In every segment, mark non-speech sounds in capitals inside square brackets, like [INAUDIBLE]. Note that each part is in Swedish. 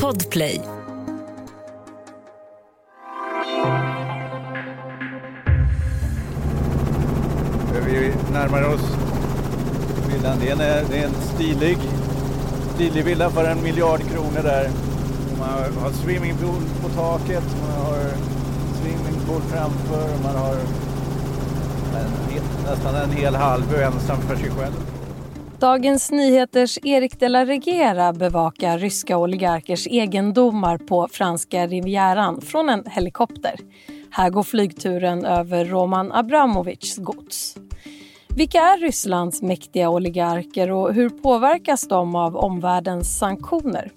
Podplay. Vi närmar oss villan. Det är en, det är en stilig, stilig villa för en miljard kronor där. Man har, swimmingpool på taket, man har swimmingpool framför, man har en, nästan en hel halvö ensam för sig själv. Dagens Nyheters Erik de la Regera bevakar ryska oligarkers egendomar på franska rivieran från en helikopter. Här går flygturen över Roman Abramovichs gods. Vilka är Rysslands mäktiga oligarker och hur påverkas de av omvärldens sanktioner?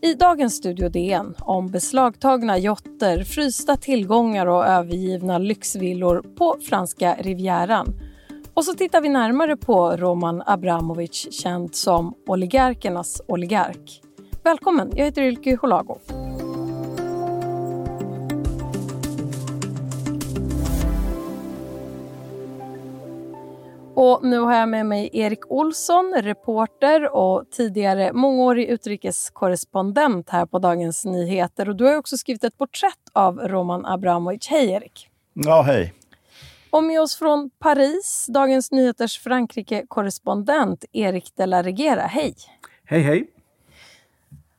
I dagens Studio DN om beslagtagna jotter, frysta tillgångar och övergivna lyxvillor på franska rivieran. Och så tittar vi närmare på Roman Abramovic, känd som oligarkernas oligark. Välkommen, jag heter Ylke Holago. Och nu har jag med mig Erik Olsson, reporter och tidigare mångårig utrikeskorrespondent här på Dagens Nyheter. Och du har också skrivit ett porträtt av Roman Abramovic. Hej Erik! Ja, hej! Och med oss från Paris, Dagens Nyheters Frankrike-korrespondent Erik de la Regera. Hej! Hej, hej!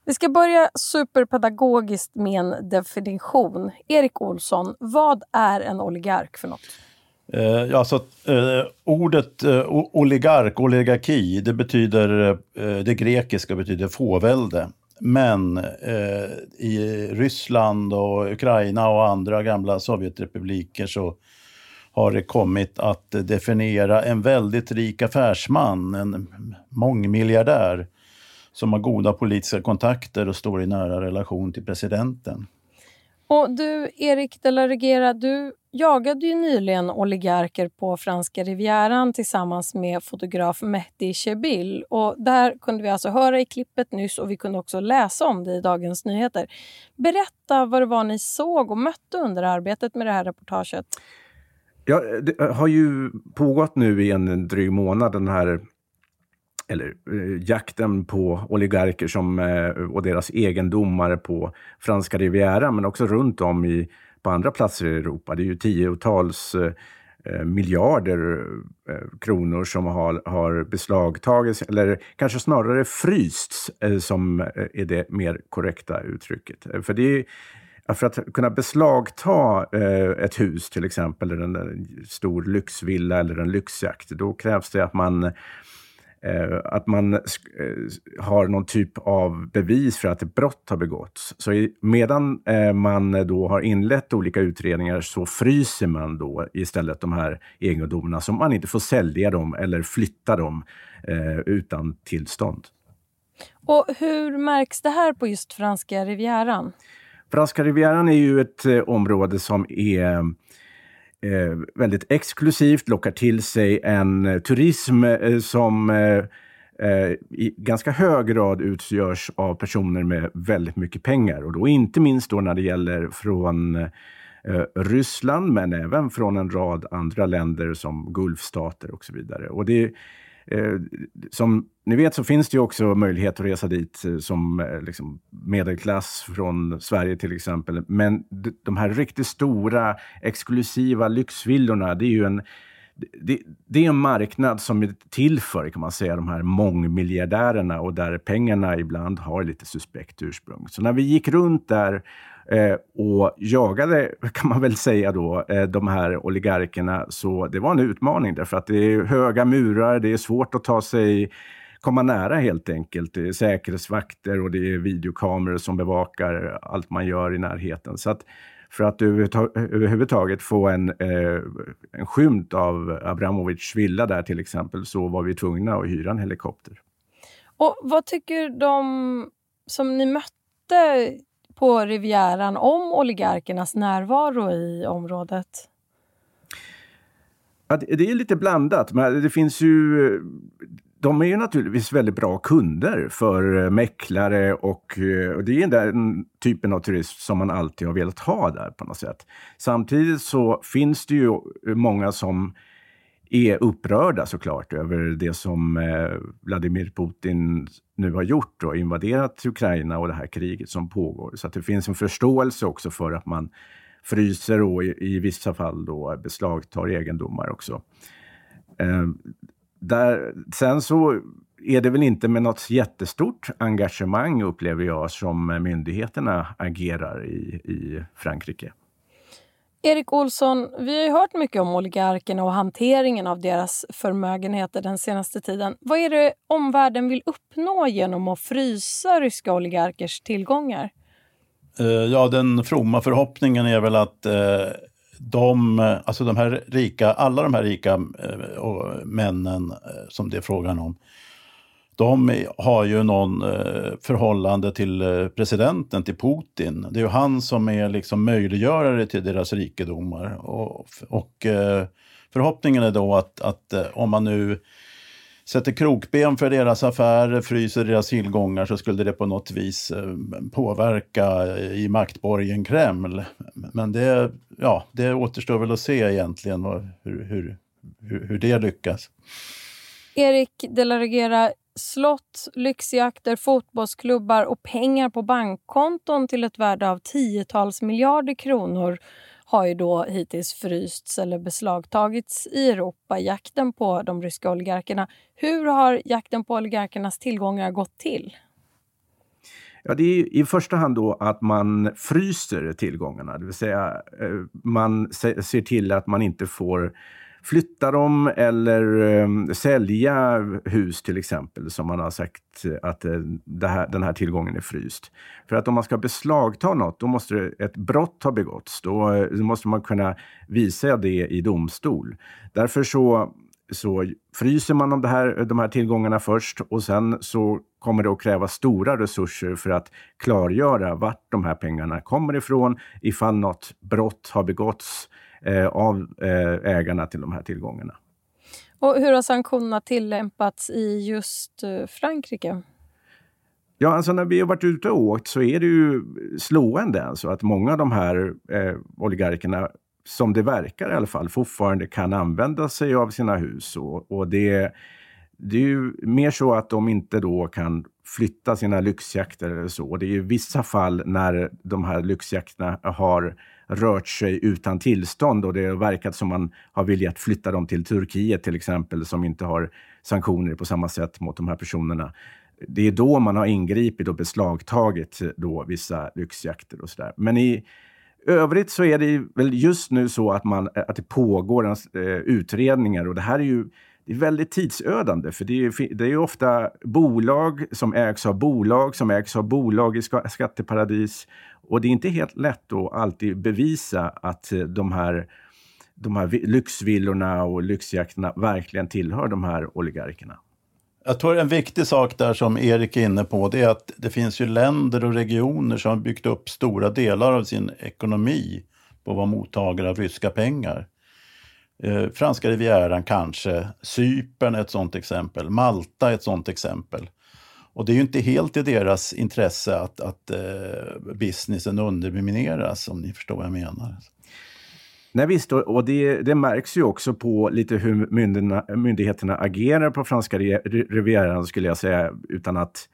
Vi ska börja superpedagogiskt med en definition. Erik Olsson, vad är en oligark för något? Eh, alltså, eh, ordet eh, oligark, oligarki, det betyder, eh, det grekiska betyder fåvälde. Men eh, i Ryssland och Ukraina och andra gamla Sovjetrepubliker så har det kommit att definiera en väldigt rik affärsman, en mångmiljardär som har goda politiska kontakter och står i nära relation till presidenten. Och du, Erik de la Regera, du jagade ju nyligen oligarker på franska rivieran tillsammans med fotograf Mehdi Chebil. Och där kunde vi alltså höra i klippet nyss och vi kunde också läsa om det i Dagens Nyheter. Berätta vad det var ni såg och mötte under arbetet med det här reportaget. Ja, det eh, har ju pågått nu i en dryg månad den här eller eh, jakten på oligarker som, eh, och deras egendomar på franska rivieran, men också runt om i, på andra platser i Europa. Det är ju tiotals eh, eh miljarder eh, kronor som har, har beslagtagits, eller kanske snarare frysts, eh, som eh, är det mer korrekta uttrycket. För det är för att kunna beslagta eh, ett hus till exempel, eller en eh, stor lyxvilla eller en lyxjakt, då krävs det att man Eh, att man eh, har någon typ av bevis för att ett brott har begåtts. Så i, medan eh, man då har inlett olika utredningar så fryser man då istället de här egendomarna så man inte får sälja dem eller flytta dem eh, utan tillstånd. Och hur märks det här på just franska rivieran? Franska rivieran är ju ett eh, område som är eh, väldigt exklusivt, lockar till sig en eh, turism eh, som eh, eh, i ganska hög grad utgörs av personer med väldigt mycket pengar. Och då inte minst då när det gäller från eh, Ryssland, men även från en rad andra länder som Gulfstater och så vidare. Och det Eh, som ni vet så finns det ju också möjlighet att resa dit eh, som eh, liksom medelklass från Sverige till exempel. Men de här riktigt stora exklusiva lyxvillorna, det är ju en det, det, är en marknad som är till för, kan man säga, de här mångmiljardärerna och där pengarna ibland har lite suspekt ursprung. Så när vi gick runt där Eh, och jagade, [LAUGHS] kan man väl säga då, eh, de här oligarkerna, så det var en utmaning därför att det är höga murar, det är svårt att ta sig komma nära helt enkelt. Det är säkerhetsvakter och det är videokameror som bevakar allt man gör i närheten. Så att för att överhuvudtaget få en, eh, en skymt av Abramovics villa där till exempel så var vi tvungna att hyra en helikopter. Och Vad tycker de som ni mötte på Rivieran om oligarkernas närvaro i området? Ja, det är lite blandat. Men det finns ju de är ju naturligtvis väldigt bra kunder för eh, mäklare och, eh, och det är den typen av turism som man alltid har velat ha där på något sätt. Samtidigt så finns det ju många som är upprörda såklart över det som eh, Vladimir Putin nu har gjort och invaderat Ukraina och det här kriget som pågår. Så att det finns en förståelse också för att man fryser och i, i vissa fall då beslagtar egendomar också. Eh, där, sen så är det väl inte med något jättestort engagemang, upplever jag, som myndigheterna agerar i, i Frankrike. Erik Olsson, vi har ju hört mycket om oligarkerna och hanteringen av deras förmögenheter den senaste tiden. Vad är det omvärlden vill uppnå genom att frysa ryska oligarkers tillgångar? Eh, ja, den fromma förhoppningen är väl att eh, de, alltså de här rika, alla de här rika eh, männen som det är frågan om, de har ju någon eh, förhållande till eh, presidenten, till Putin. Det är ju han som är liksom möjliggörare till deras rikedomar. Och, och eh, förhoppningen är då att, att om man nu sätter krokben för deras affärer, fryser deras tillgångar så skulle det på något vis påverka i maktborgen Kreml. Men det, ja, det återstår väl att se egentligen hur, hur, hur, hur det lyckas. Erik de la Regera, slott, lyxjakter, fotbollsklubbar och pengar på bankkonton till ett värde av tiotals miljarder kronor har ju då hittills frysts eller beslagtagits i Europa, jakten på de ryska oligarkerna. Hur har jakten på oligarkernas tillgångar gått till? Ja, det är i första hand då att man fryser tillgångarna, det vill säga eh, man ser till att man inte får flytta dem eller eh, sälja hus till exempel, som man har sagt eh, att eh, här, den här tillgången är fryst. För att om man ska beslagta något, då måste ett brott ha begåtts. Då, eh, då måste man kunna visa det i domstol. Därför så så fryser man de här, de här tillgångarna först och sen så kommer det att kräva stora resurser för att klargöra vart de här pengarna kommer ifrån ifall något brott har begåtts eh, av eh, ägarna till de här tillgångarna. Och hur har sanktionerna tillämpats i just eh, Frankrike? Ja, alltså när vi har varit ute och åkt så är det ju slående alltså att många av de här eh, oligarkerna, som det verkar i alla fall, fortfarande kan använda sig av sina hus. Och, och det, det är ju mer så att de inte då kan flytta sina lyxjakter eller så. Det är ju vissa fall när de här lyxjakterna har rört sig utan tillstånd och det har verkat som man har velat flytta dem till Turkiet till exempel, som inte har sanktioner på samma sätt mot de här personerna. Det är då man har ingripit och beslagtagit då vissa lyxjakter och sådär. Men i övrigt så är det väl just nu så att, man, att det pågår en, eh, utredningar och det här är ju det är väldigt tidsödande, för det är, det är ofta bolag som ägs av bolag som ägs av bolag i skatteparadis. Och det är inte helt lätt att alltid bevisa att eh, de här, de här lyxvillorna och lyxjakterna verkligen tillhör de här oligarkerna. Jag tror en viktig sak där som Erik är inne på, det är att det finns ju länder och regioner som har byggt upp stora delar av sin ekonomi på att vara mottagare av ryska pengar. Eh, franska rivieran kanske, Cypern är ett sådant exempel, Malta är ett sådant exempel. Och det är ju inte helt i deras intresse att, att eh, businessen undermineras, om ni förstår vad jag menar. Nej, visst, och det, det, märks ju också på lite hur myndigheterna agerar på franska rivieran, skulle jag säga, utan att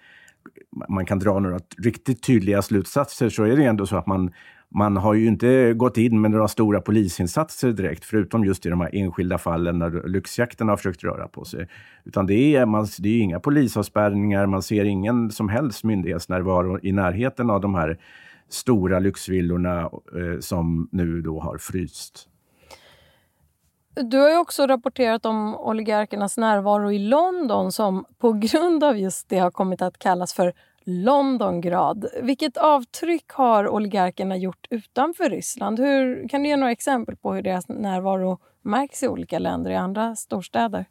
man kan dra några riktigt tydliga slutsatser, så är det ändå så att man man har ju inte gått in med några stora polisinsatser direkt, förutom just i de här enskilda fallen när lyxjakten har försökt röra på sig. Utan det är, man, det är inga polisavspärrningar, man ser ingen som helst myndighetsnärvaro i närheten av de här stora lyxvillorna eh, som nu då har fryst. Du har ju också rapporterat om oligarkernas närvaro i London som på grund av just det har kommit att kallas för Londongrad. Vilket avtryck har oligarkerna gjort utanför Ryssland? Hur, kan du ge några exempel på hur deras närvaro märks i olika länder, i andra storstäder?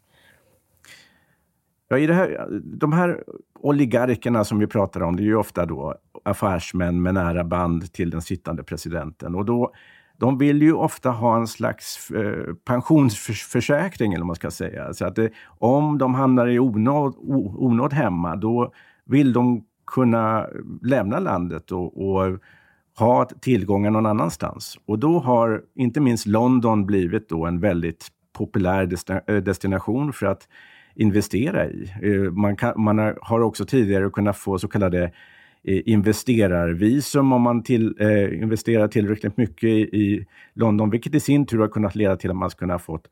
Ja, i det här, de här oligarkerna som vi pratar om, det är ju ofta då affärsmän med nära band till den sittande presidenten. Och då, de vill ju ofta ha en slags eh, pensionsförsäkring, eller vad man ska säga. Så att det, om de hamnar i onåd, onåd hemma, då vill de kunna lämna landet och, och ha tillgångar någon annanstans. Och då har inte minst London blivit då en väldigt populär eh, destination för att investera i. Eh, man, kan, man har också tidigare kunnat få så kallade eh, investerarvisum om man till, eh, investerar tillräckligt mycket i, i, London, vilket i sin tur har kunnat leda till att man ska kunna fått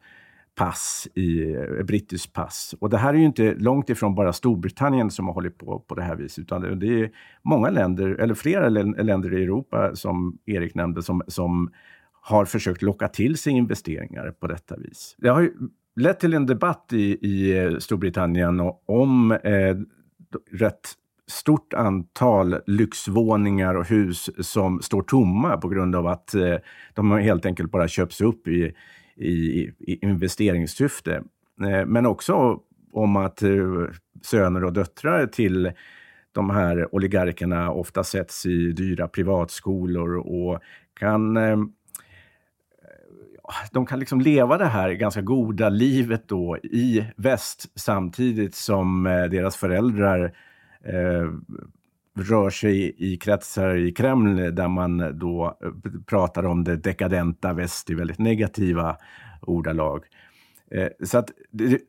pass i eh, brittiskt pass. Och det här är ju inte långt ifrån bara Storbritannien som har hållit på på det här viset, utan det är många länder, eller flera länder i Europa, som Erik nämnde, som, som har försökt locka till sig investeringar på detta vis. Det har ju lett till en debatt i, i eh, Storbritannien om eh, rätt stort antal lyxvåningar och hus som står tomma på grund av att eh, de helt enkelt bara köps upp i, i, i investeringssyfte. Eh, men också om att eh, söner och döttrar till de här oligarkerna ofta sätts i dyra privatskolor och kan eh, de kan liksom leva det här ganska goda livet då i väst samtidigt som deras föräldrar eh, rör sig i kretsar i Kreml där man då eh, pratar om det dekadenta väst i väldigt negativa ordalag. Eh, så att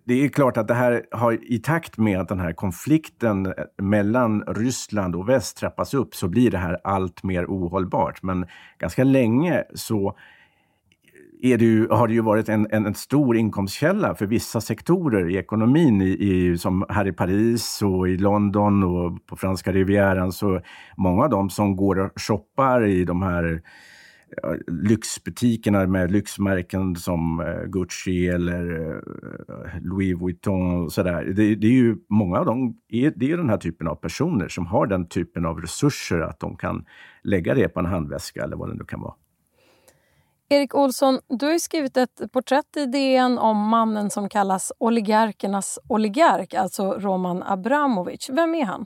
det, är klart att det här har i takt med att den här konflikten eh, mellan Ryssland och väst trappas upp så blir det här allt mer ohållbart. Men ganska länge så det ju, har det ju varit en, en, en, stor inkomstkälla för vissa sektorer i ekonomin, i, i, som här i Paris och i London och på franska rivieran. Så många av dem som går och shoppar i de här lyxbutikerna med lyxmärken som eh, Gucci eller eh, Louis Vuitton och sådär. Det, det, är ju många av dem, är, det är den här typen av personer som har den typen av resurser att de kan lägga det på en handväska eller vad det nu kan vara. Erik Olsson, du har skrivit ett porträtt i DN om mannen som kallas oligarkernas oligark, alltså Roman Abramovic. Vem är han?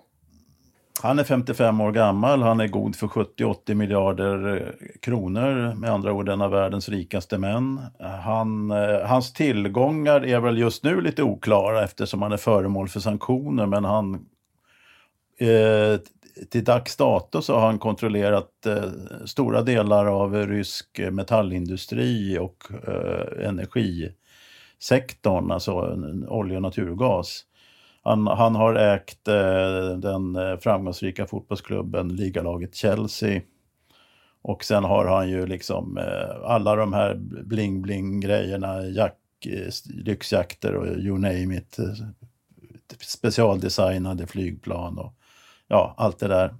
Han är 55 år gammal, han är god för 70-80 miljarder eh, kronor, med andra ord en av världens rikaste män. Han, eh, hans tillgångar är väl just nu lite oklara eftersom han är föremål för sanktioner, men han eh, till dags dato så har han kontrollerat eh, stora delar av rysk metallindustri och eh, energisektorn, alltså olja och naturgas. Han, han har ägt eh, den eh, framgångsrika fotbollsklubben, ligalaget Chelsea. Och sen har han ju liksom eh, alla de här bling-bling-grejerna, jack, eh, lyxjakter och you name it. Eh, specialdesignade flygplan och ja, allt det där.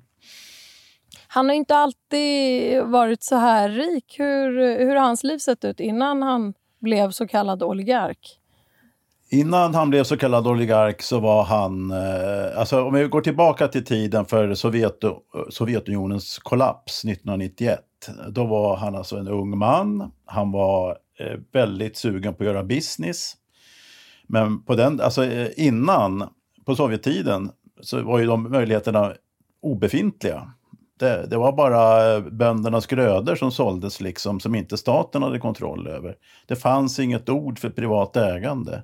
Han har inte alltid varit så här rik. Hur, hur har hans liv sett ut innan han blev så kallad oligark? Innan han blev så kallad oligark så var han, eh, alltså om vi går tillbaka till tiden för Sovjet, Sovjetunionens kollaps 1991. Då var han alltså en ung man. Han var eh, väldigt sugen på att göra business. Men på den, alltså eh, innan, på Sovjettiden, så var ju de möjligheterna obefintliga. Det, det, var bara böndernas grödor som såldes liksom, som inte staten hade kontroll över. Det fanns inget ord för privat ägande.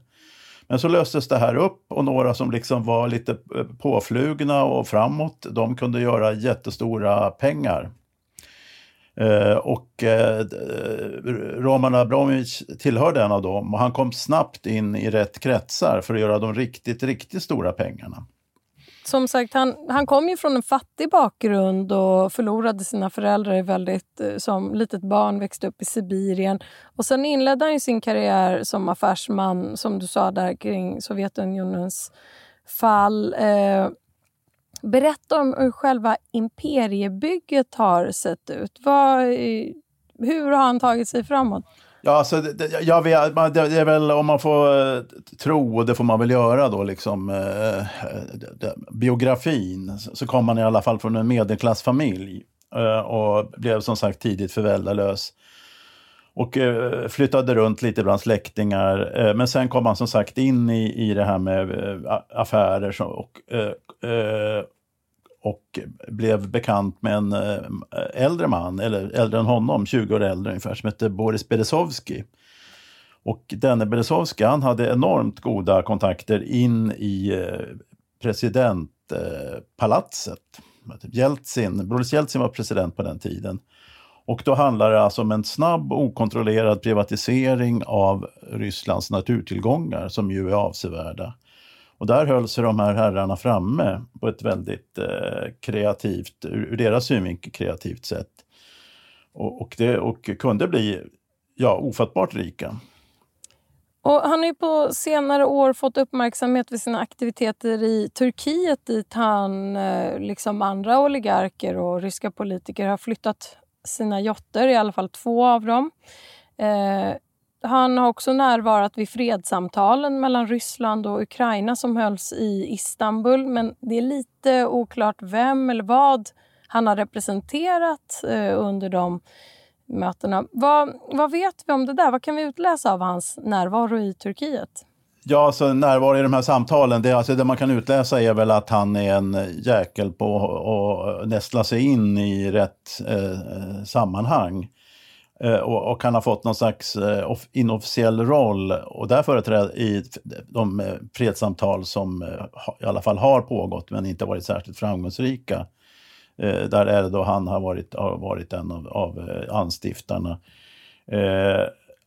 Men så löstes det här upp och några som liksom var lite eh, påflugna och framåt, de kunde göra jättestora pengar. Eh, och eh, Roman Abramovic tillhörde en av dem och han kom snabbt in i rätt kretsar för att göra de riktigt, riktigt stora pengarna som sagt, han, han kom ju från en fattig bakgrund och förlorade sina föräldrar väldigt, eh, som litet barn, växte upp i Sibirien. Och sen inledde han sin karriär som affärsman, som du sa där, kring Sovjetunionens fall. Eh, berätta om hur själva imperiebygget har sett ut. Vad, eh, hur har han tagit sig framåt? Ja, alltså, det, jag vet, det är väl om man får eh, tro, och det får man väl göra då, liksom, eh, eh biografin, så kom man i alla fall från en medelklassfamilj eh, och blev som sagt tidigt föräldralös. Och eh, flyttade runt lite bland släktingar. Eh, men sen kom han som sagt in i, i det här med eh, affärer och eh, och blev bekant med en eh, äldre man, eller äldre än honom, 20 år äldre ungefär, som hette Boris Berezovsky. Och denne Berezovsky, han hade enormt goda kontakter in i eh, presidentpalatset. Typ Jeltsin, Boris Jeltsin var president på den tiden. Och då handlar det alltså om en snabb okontrollerad privatisering av Rysslands naturtillgångar som ju är avsevärda. Och där höll sig de här herrarna framme på ett väldigt eh, kreativt, ur deras synvinkel kreativt sätt. Och, och, det, och kunde bli ja, ofattbart rika. Och han har ju på senare år fått uppmärksamhet för sina aktiviteter i Turkiet dit han, eh, liksom andra oligarker och ryska politiker, har flyttat sina jotter, i alla fall två av dem. Eh, han har också närvarat vid fredssamtalen mellan Ryssland och Ukraina som hölls i Istanbul. Men det är lite oklart vem eller vad han har representerat eh, under de mötena. Vad, vad vet vi om det där? Vad kan vi utläsa av hans närvaro i Turkiet? Ja, alltså närvaro i de här samtalen, det, alltså, det man kan utläsa är väl att han är en jäkel på att nästla sig in i rätt eh, eh sammanhang. Eh, och, och han har fått någon slags eh, inofficiell roll och där företräder i de eh, fredssamtal som i alla fall har pågått men inte varit särskilt framgångsrika. Där är det då han har varit, har varit en av, av anstiftarna.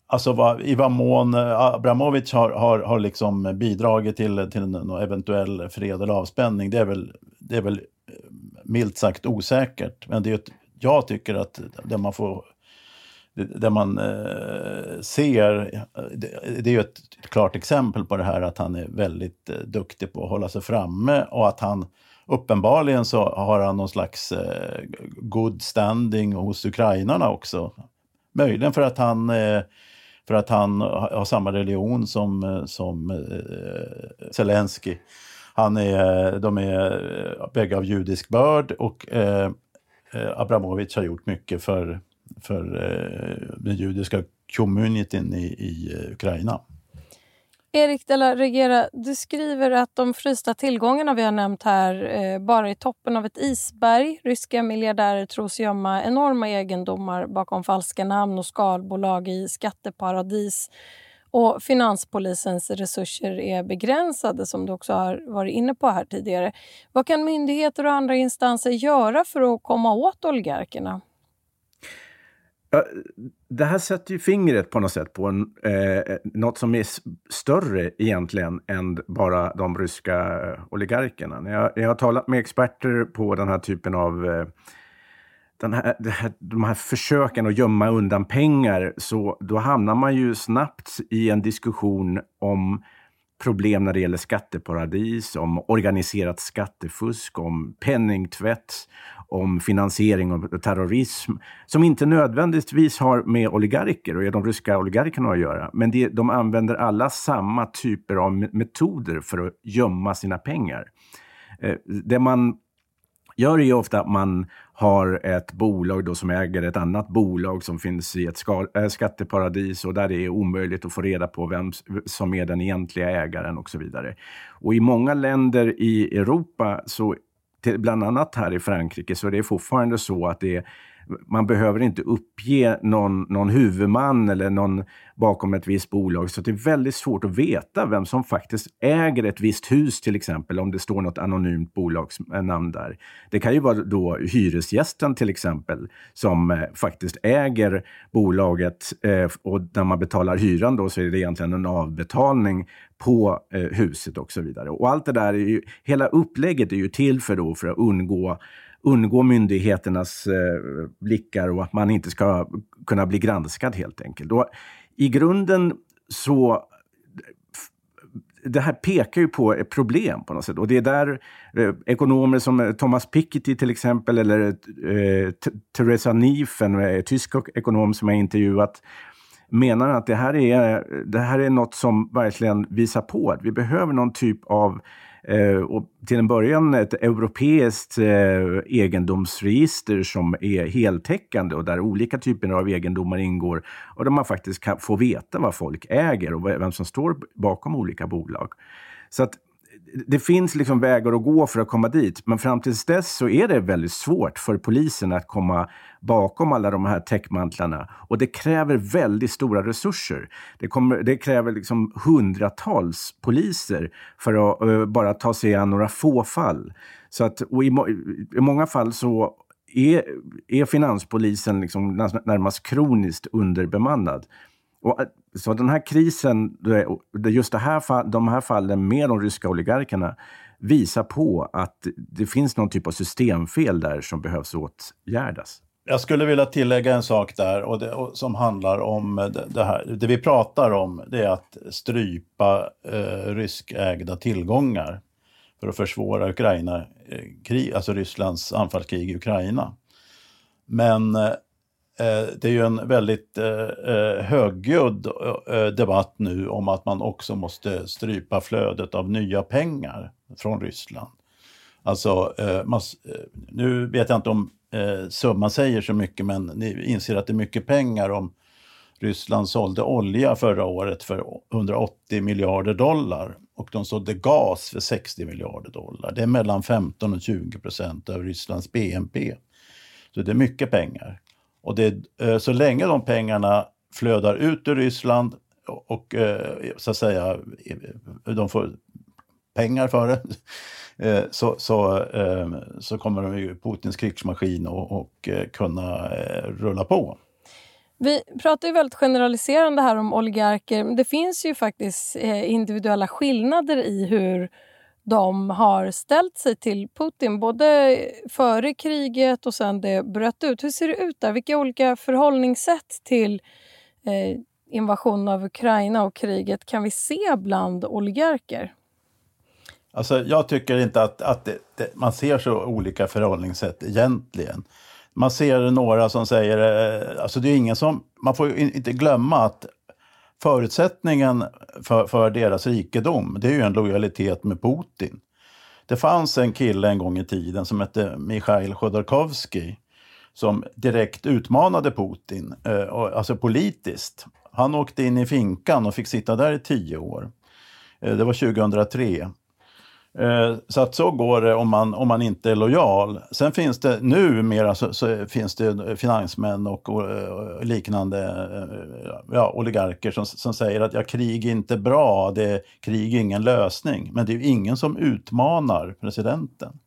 Alltså vad, i vad mån Abramovic har, har, har liksom bidragit till, till någon eventuell fred eller avspänning, det är väl, det är väl milt sagt osäkert. Men det är ett, jag tycker att det man får där man eh, ser, det, är ju ett klart exempel på det här att han är väldigt eh, duktig på att hålla sig framme och att han uppenbarligen så har han någon slags eh, good standing hos ukrainarna också. Möjligen för att han för att han har samma religion som, som Zelensky. Han är, de är bägge av judisk börd och Abramovic har gjort mycket för för eh, den judiska communityn i, i eh, Ukraina. Erik de la Regera, du skriver att de frysta tillgångarna vi har nämnt här eh, bara är toppen av ett isberg. Ryska miljardärer tros gömma enorma egendomar bakom falska namn och skalbolag i skatteparadis. Och finanspolisens resurser är begränsade, som du också har varit inne på här tidigare. Vad kan myndigheter och andra instanser göra för att komma åt oligarkerna? Det här sätter ju fingret på något sätt på en, eh, eh något som är större egentligen än bara de ryska eh, oligarkerna. När jag, jag har talat med experter på den här typen av eh, den här, här, de här försöken att gömma undan pengar, så då hamnar man ju snabbt i en diskussion om problem när det gäller skatteparadis, om organiserat skattefusk, om penningtvätt, om finansiering av terrorism som inte nödvändigtvis har med oligarker och de ryska oligarkerna att göra. Men det, de använder alla samma typer av metoder för att gömma sina pengar. Eh, det man gör är ofta att man har ett bolag då som äger ett annat bolag som finns i ett eh, skatteparadis och där det är omöjligt att få reda på vem som är den egentliga ägaren och så vidare. Och i många länder i Europa så bland annat här i Frankrike, så det är fortfarande så att det är, man behöver inte uppge någon, någon huvudman eller någon bakom ett visst bolag. Så det är väldigt svårt att veta vem som faktiskt äger ett visst hus till exempel, om det står något anonymt bolagsnamn där. Det kan ju vara då hyresgästen till exempel som eh, faktiskt äger bolaget eh, och när man betalar hyran då så är det egentligen en avbetalning på eh, huset och så vidare. Och allt det där, är ju, hela upplägget är ju till för, då, för att undgå undgå myndigheternas eh, blickar och att man inte ska kunna bli granskad helt enkelt. Och i grunden så det här pekar ju på ett problem på något sätt. Och det är där eh, ekonomer som eh, Thomas Piketty till exempel, eller eh, Theresa Nief, en eh, tysk ekonom som jag intervjuat, menar att det här, är, det här är något som verkligen visar på att vi behöver någon typ av Eh, Eh, och till en början ett europeiskt eh, egendomsregister som är heltäckande och där olika typer av egendomar ingår och där man faktiskt kan få veta vad folk äger och vem som står bakom olika bolag. Så att det finns liksom vägar att gå för att komma dit, men fram tills dess så är det väldigt svårt för polisen att komma bakom alla de här täckmantlarna. Och det kräver väldigt stora resurser. Det, kommer, det kräver liksom hundratals poliser för att uh, bara ta sig an några få fall. Så att, och i, I många fall så är, är finanspolisen liksom närmast kroniskt underbemannad. Och, eh, så den här krisen, just det här, de här fallen med de ryska oligarkerna visar på att det finns någon typ av systemfel där som behövs åtgärdas. Jag skulle vilja tillägga en sak där och det, och som handlar om eh, det, det, här. Det vi pratar om det är att strypa eh, ryskägda tillgångar för att försvåra Ukraina, eh, krig, alltså Rysslands anfallskrig i Ukraina. Men eh, Eh, det är ju en väldigt eh, eh, högljudd debatt nu om att man också måste strypa flödet av nya pengar från Ryssland. Alltså, nu vet jag inte om summan säger så mycket, men ni inser att det är mycket pengar om Ryssland sålde olja förra året för 180 miljarder dollar och de sålde gas för 60 miljarder dollar. Det är mellan 15 och 20 procent av Rysslands BNP. Så det är mycket pengar. Och det, eh, så länge de pengarna flödar ut ur Ryssland och eh, så att säga de får pengar för det [LAUGHS] eh, så, så, ehm, så kommer de ju Putins krigsmaskin och, och kunna rulla på. Vi pratar ju väldigt generaliserande här om oligarker, men det finns ju faktiskt individuella skillnader i hur de har ställt sig till Putin, både före kriget och sen det bröt ut. Hur ser det ut där? Vilka olika förhållningssätt till eh, invasionen av Ukraina och kriget kan vi se bland oligarker? Alltså, jag tycker inte att, att det, det, man ser så olika förhållningssätt egentligen. Man ser några som säger, eh, alltså det är ingen som, man får inte glömma att förutsättningen för, för deras rikedom, det är ju en lojalitet med Putin. Det fanns en kille en gång i tiden som hette Mikhail Chodorkovsky som direkt utmanade Putin, eh, alltså politiskt. Han åkte in i finkan och fick sitta där i tio år. Eh, det var 2003. Eh, så att så går det om man, om man inte är lojal. Sen finns det numera så, så finns det finansmän och, och, och liknande eh, ja, oligarker som, som säger att ja, krig är inte bra, det är, krig är ingen lösning. Men det är ju ingen som utmanar presidenten.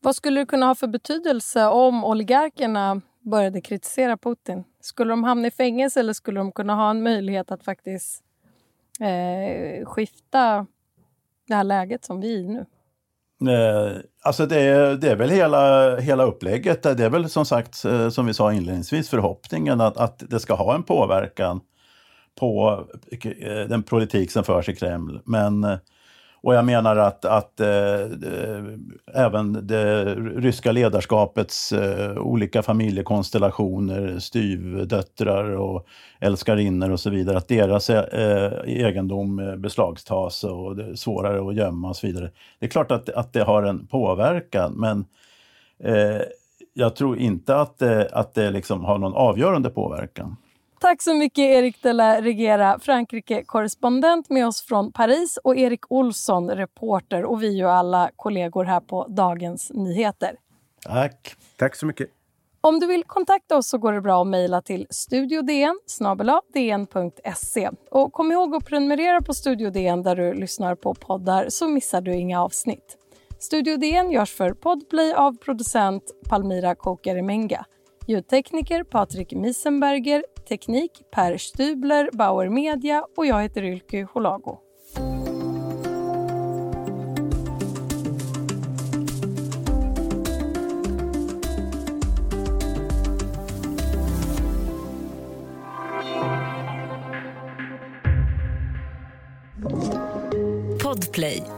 Vad skulle det kunna ha för betydelse om oligarkerna började kritisera Putin? Skulle de hamna i fängelse eller skulle de kunna ha en möjlighet att faktiskt eh, skifta det här läget som vi är i nu? Eh, alltså det är, det är väl hela, hela upplägget. Det är väl som sagt, eh, som vi sa inledningsvis, förhoppningen att, att det ska ha en påverkan på eh, den politik som förs i Kreml. Men eh, och jag menar att, att eh, eh, även det ryska ledarskapets eh, olika familjekonstellationer, styvdöttrar och älskarinnor och så vidare, att deras eh, egendom eh, beslagtas och det är svårare att gömma och så vidare. Det är klart att, att det har en påverkan, men eh, jag tror inte att det, att det liksom har någon avgörande påverkan. Tack så mycket Erik de la Regera, Frankrike-korrespondent med oss från Paris och Erik Olsson, reporter och vi är ju alla kollegor här på Dagens Nyheter. Tack. Tack så mycket. Om du vill kontakta oss så går det bra att mejla till studiodn dn.se. Och kom ihåg att prenumerera på Studio DN där du lyssnar på poddar så missar du inga avsnitt. Studio DN görs för Podplay av producent Palmira Kokare-Menga. Ljudtekniker Patrik Misenberger, teknik Per Stubler, Bauer Media och jag heter Ylke Holago. Podplay